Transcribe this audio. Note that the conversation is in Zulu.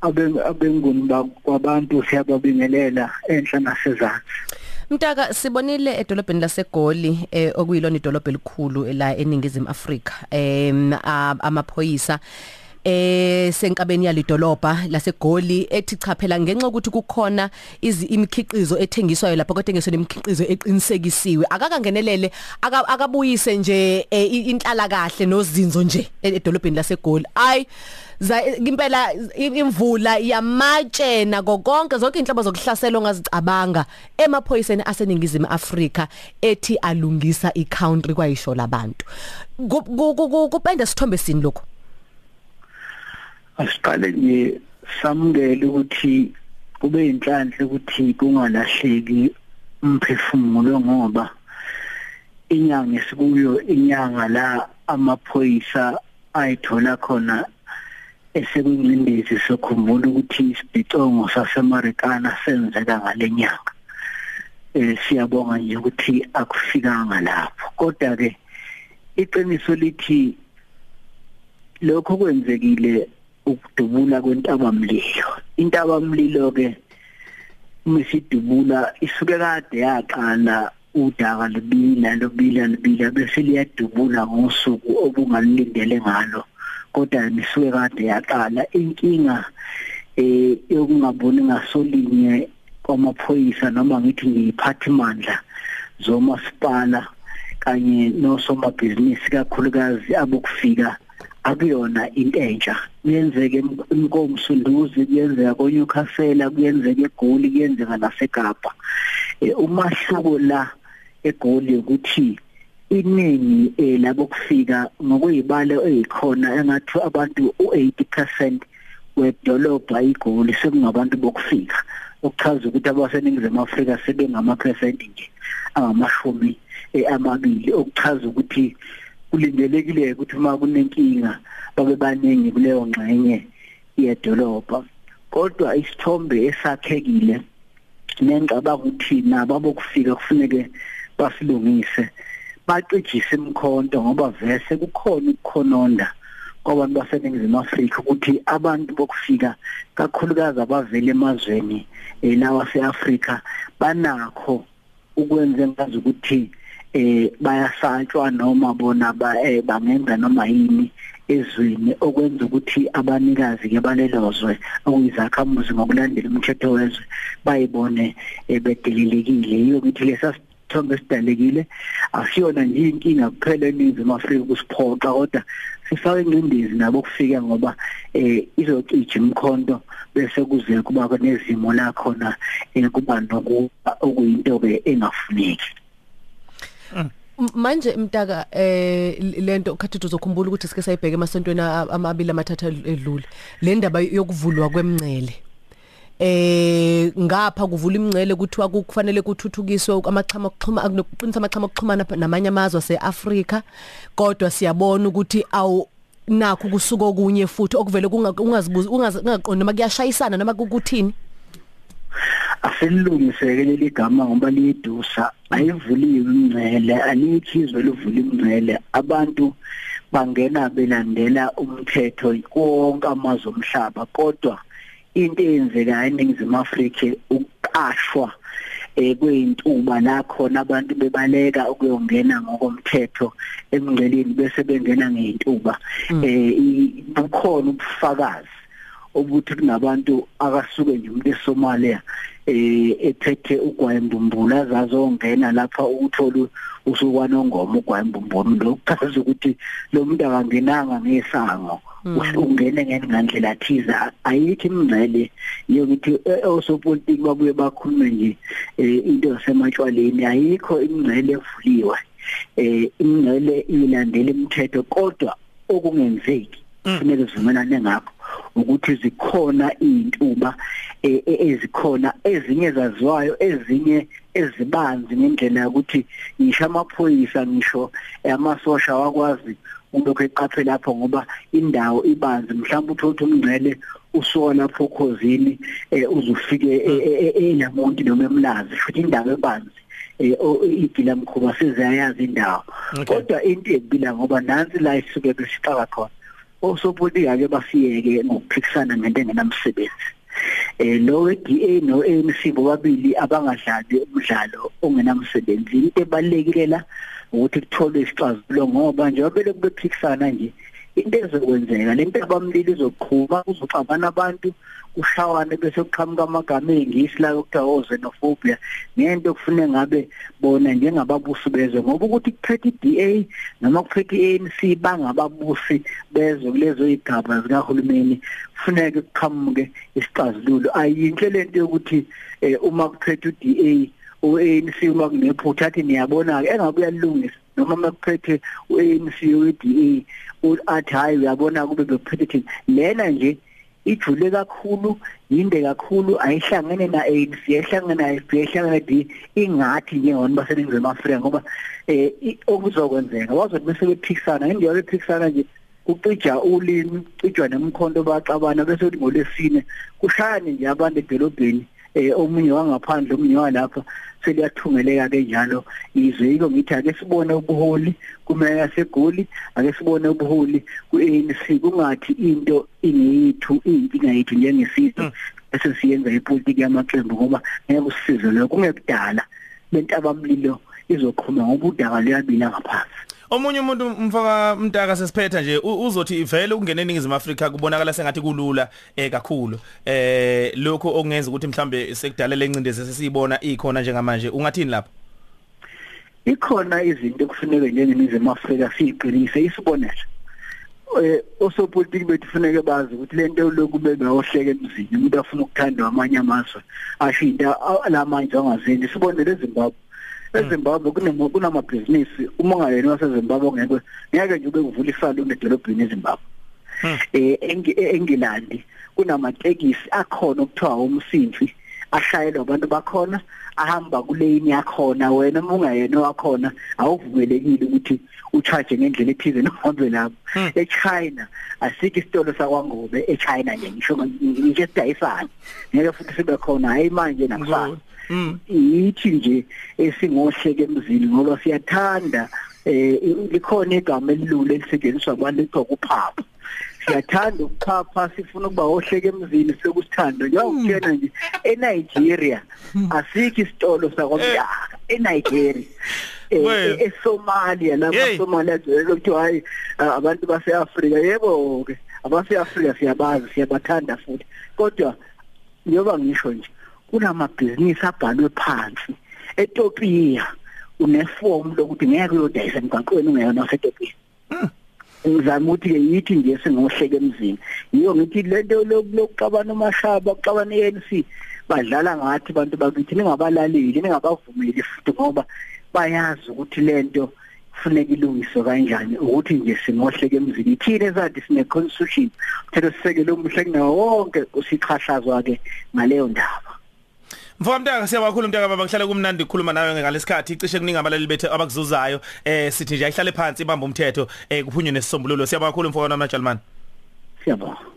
abenguni kwabantu siyababingelela enhla nasezantsi Mtaka sibonile edolobheni laseGoli eh okuyilona idolobha elikhulu la eningizimu Afrika em amaphoyisa. Eh senkabeni yalidolobha laseGoli ethi cha phela ngenxa ukuthi kukhona imikhiqizo ethengiswayo lapha kodwa imikhiqizo eqinisekisiwe. Akakangenelele akabuyise nje inhlala kahle nozinzo nje edolobheni laseGoli. Ay impela imvula yamatshe nako konke zonke inhlobo zokuhlasela ongazicabanga emaphoyiseni aseningizimu Afrika ethi alungisa icountry kwayisho labantu. Kupende sithombe sini lokho asiqale nje samukele ukuthi kube inhlanhla ukuthi kungalahleki umphefumulo ngoba inyanga esikuyo inyanga la amaphoyisa ayithola khona esekungcindezi sokhumbula ukuthi isibhicongo saseMarikana senzeka ngalenyanga eh siyabonga nje ukuthi akufikanga lapho. Kodwa ke iqiniso lithi lokho kwenzekile ukudubula kwentabamlilo. Intabamlilo ke misidubula isuke kade yaqala udaka libila lobila libila bese liyadubula ngosuku obungalindele ngalo. Kodwa nisuke kade yaqala. Inkinga eh yokungaboni ngasolinye kwamaphoyisa noma ngithi ngiyiphathimandla zomasipala kanye nosomabhizinisi kakhulukazi abokufika akuyona into entsha. Kuyenzeka inkomsunduzi kuyenzeka koNewcastle kuyenzeka eGoli kuyenzeka naseKapa. Umahluko la eGoli ukuthi iningi eh labo kufika ngokuyibalo ezikhona engathi abantu u80% wedolobha igoli sekungabantu bokufika. Okuchaza ukuthi abaseningizimu Afrika sebengama percent nje angamashumi amabili. Okuchaza ukuthi kulindelekile ukuthi uma kunenkinga babe baningi kuleyo ngxenye yedolobha. Kodwa isithombe esakhekile nengicabanga ukuthi nabo abokufika kufuneke basilungise bacijise imkhonto ngoba vese kukhona ukukhononda kwabantu baseningizimu Afrika ukuthi abantu bokufika kakhulukazi abavela emazweni lawa seAfrika banakho ukwenza ngazi ukuthi eh bayasatshwa noma bona ba eh, bangenza noma yini ezweni okwenza ukuthi abanikazi ke balelozwe okuyizakhamuzi ngokulandela umthetho wezwe bayibone eh, bedelelekile. Yiyo ukuthi lesa isithombe esidalekile asiyona nje inkinga kuphela eningizimu Afrika kusiphoqa kodwa sifake ingcindezi nabo kufika ngoba eh izocija imkhonto bese kuze kuba nezimo la khona eh kuba nokuba okuyinto ke engafuneki. Manje mtaka eh lento khathi uzokhumbula ukuthi sike sayibheka emasontweni amabili amathatha edlule. Le ndaba yokuvulwa kwemncele eh ngapha kuvula imncele kuthiwa kufanele kuthuthukiswe amaxhama okuxhuma nokuqinisa amaxhama okuxhumana namanye amazwe aseAfrika. Kodwa siyabona ukuthi awu nakho kusuka okunye futhi okuvele ungazibuza ungaqondi noma kuyashayisana noma kukuthini. Aselungiseke leli gama ngoba liyidusa. Ayivuliwe imncele alikhizwe livula imncele abantu bangena belandela umthetho konke amazwe omhlaba kodwa into eyenzekayo eningizimu Afrika ukuqashwa eh kweintuba la khona abantu bebaleka ukuyongena ngokomthetho emngceleni bese bengena ngeintuba mm. eh bukhona ubufakazi. Obuthi kunabantu akasuke nje umuntu eSomalia eh ethethe ugwayimbumbulu azazongena lapha ukuthola usukwanongoma ugwayimbumbulu lokuchaza ukuthi lo muntu akangenanga ngesango. Ungene ngandlela thiza ayikho imngcele yokuthi e, osopolitiki babuye bakhulume nje e, into yasematshwaleni ayikho imngcele evuliwe. Eh imngcele ilandela imithetho kodwa okungenzeki mm. kufanele sivumelane ngakho ukuthi zikhona izintuba e, ezikhona ezinye zaziwayo ezinye ezibanzi ngendlela ukuthi ngisho amaphoyisa ngisho amasosha wakwazi ulokho eqaphe lapho ngoba indawo ibanzi. Mhlawumbe uthola umngcele usuka lapho khozini eh, uzufike enamonti noma emlazi futhi indawo ebanzi eh igila mkhuba sezayazi indawo. Kodwa into empila ngoba nansi la isuke besixaka khona osopolitika ke bafiyeke ngokuphikisana ngento engenamsebenzi eh lo we-DA no ANC bobabili abangadlali umdlalo ongenamsebenzi. Into ebalekile la ukuthi kutholwe isixazululo ngoba njengoba bephikisana nje into ezokwenzeka lento abamlili izoqhuma kuzoxabana abantu kushawane bese kuqhamuka amagama engisi la okuthiwa oxenophobia ngento kufanele ngabe bona njengababusi bezwe. Ngoba ukuthi kuphethe iDA noma kuphethe iANC bangababusi bezwe kulezo igaba zikahulumeni kufanele kuqhamuke isixazululo. Ayinhle lento yokuthi uma kuphethe uDA uANC uma kunephutha athi niyabona ke engabuya lungisa noma makuphethe uANC weDA athi hayi uyabona kube bekuphethe thina lena nje ijule kakhulu yinde kakhulu ayihlangene na ANC ehlangene na FP ehlangene D ingathi njengona baseningizimu Afrika ngoba eh okuzokwenzeka wazothi bese bephikisana indiyo bephikisana nje kucija ulimi cijwa nemkhonto baxabana bese uthi ngolesine kushayane nje abantu edolobheni. Eh omunye wangaphandle omunye walapha seliyathungeleka kenjalo izwe yiko ngithi ake sibone ubuholi kumeya segoli ake sibone ubuholi ku-ANC kungathi into ingeyithu inkinga yethu njengesizwe bese siyenza ipolitiki yamaqembu ngoba ngeke usisize lokho. Kungekudala lento abamlilo izoqhuma ngoba udaka luyabila ngaphansi. Omunye umuntu mfaka mntaka sesiphetha nje uzothi vele ukungena eningizimu Afrika kubonakala sengathi kulula eh kakhulu. Eh lokho okungenza ukuthi mhlambe sekudala lencindezi sesiyibona ikhona njengamanje. Ungathini lapho? Ikhona izinto kufanele njengeningizimu Afrika siyiqinise isibonelo. Eh osopolitiki bethu kufanele bazi ukuthi lento lokhu bebeyohleka emzini umuntu afuna ukuthandwa amanye amazwe ashinda lamanje angazenzi sibonele eZimbabwe. eZimbabwe kunamabhizinisi. Uma ungayena waseZimbabwe ngeke ngeke nje ube kuvula isaluni edolobheni eZimbabwe. Eh eNgilandi kunamatekisi akhona okuthiwa umsindvi ashayelwa abantu bakhona ahamba kulane yakhona wena uma ungayena wakhona awuvumelekile ukuthi ucharge ngendlela ethize nohambe lapho. eChina asikho isitolo sakwangobe eChina nje ngisho ngisho sidayisana ngeke futhi sibe khona hayi manje nakusasa yithi nje esingohleke emzini ngoba siyathanda eh likhona igama elilula elisetshenziswa abantu ekuthiwa kuphapha siyathanda ukuphapha sifuna ukuba ohleke emzini sokusithanda ngiyakutshela nje eNigeria asikho isitolo sakwamdaka eNigeria eSomalia lapha Somalia lokuthi hayi abantu baseAfrika yebo ke abaseAfrika siyabazi siyabathanda futhi. Kodwa njengoba ngisho nje kunamabhizinisi abhalwe phansi. eTopia uneform lokuthi ngeke uyodayisa emgaqweni ungeyona waseTopia ngizama ukuthi ke yithi nje singohleke emzini. Yiyo ngithi lento lokuxabana umashaba ukuxabana iANC badlala ngathi abantu bakithi ningabalaleli ningabavumeli futhi ngoba bayazi ukuthi lento kufuneka ilungiswe kanjani ukuthi nje singohleke emzini. Thina ezathi sine constitution uthethe sisekelo omuhle kunawo wonke usichashazwa ke ngaleyo ndaba. Mfowethu Mtaka siyabakakhulu Mtaka baba kuhlale kumnandi ukukhuluma nawe ngalesikhathi. Cishe kuningi abalali bethu abakuzuzayo eh sithi nje ayihlale phansi ibamba umthetho eh kuphunywe nesisombululo. Siyabakakhulu mfowethu amajalman Siyabonga.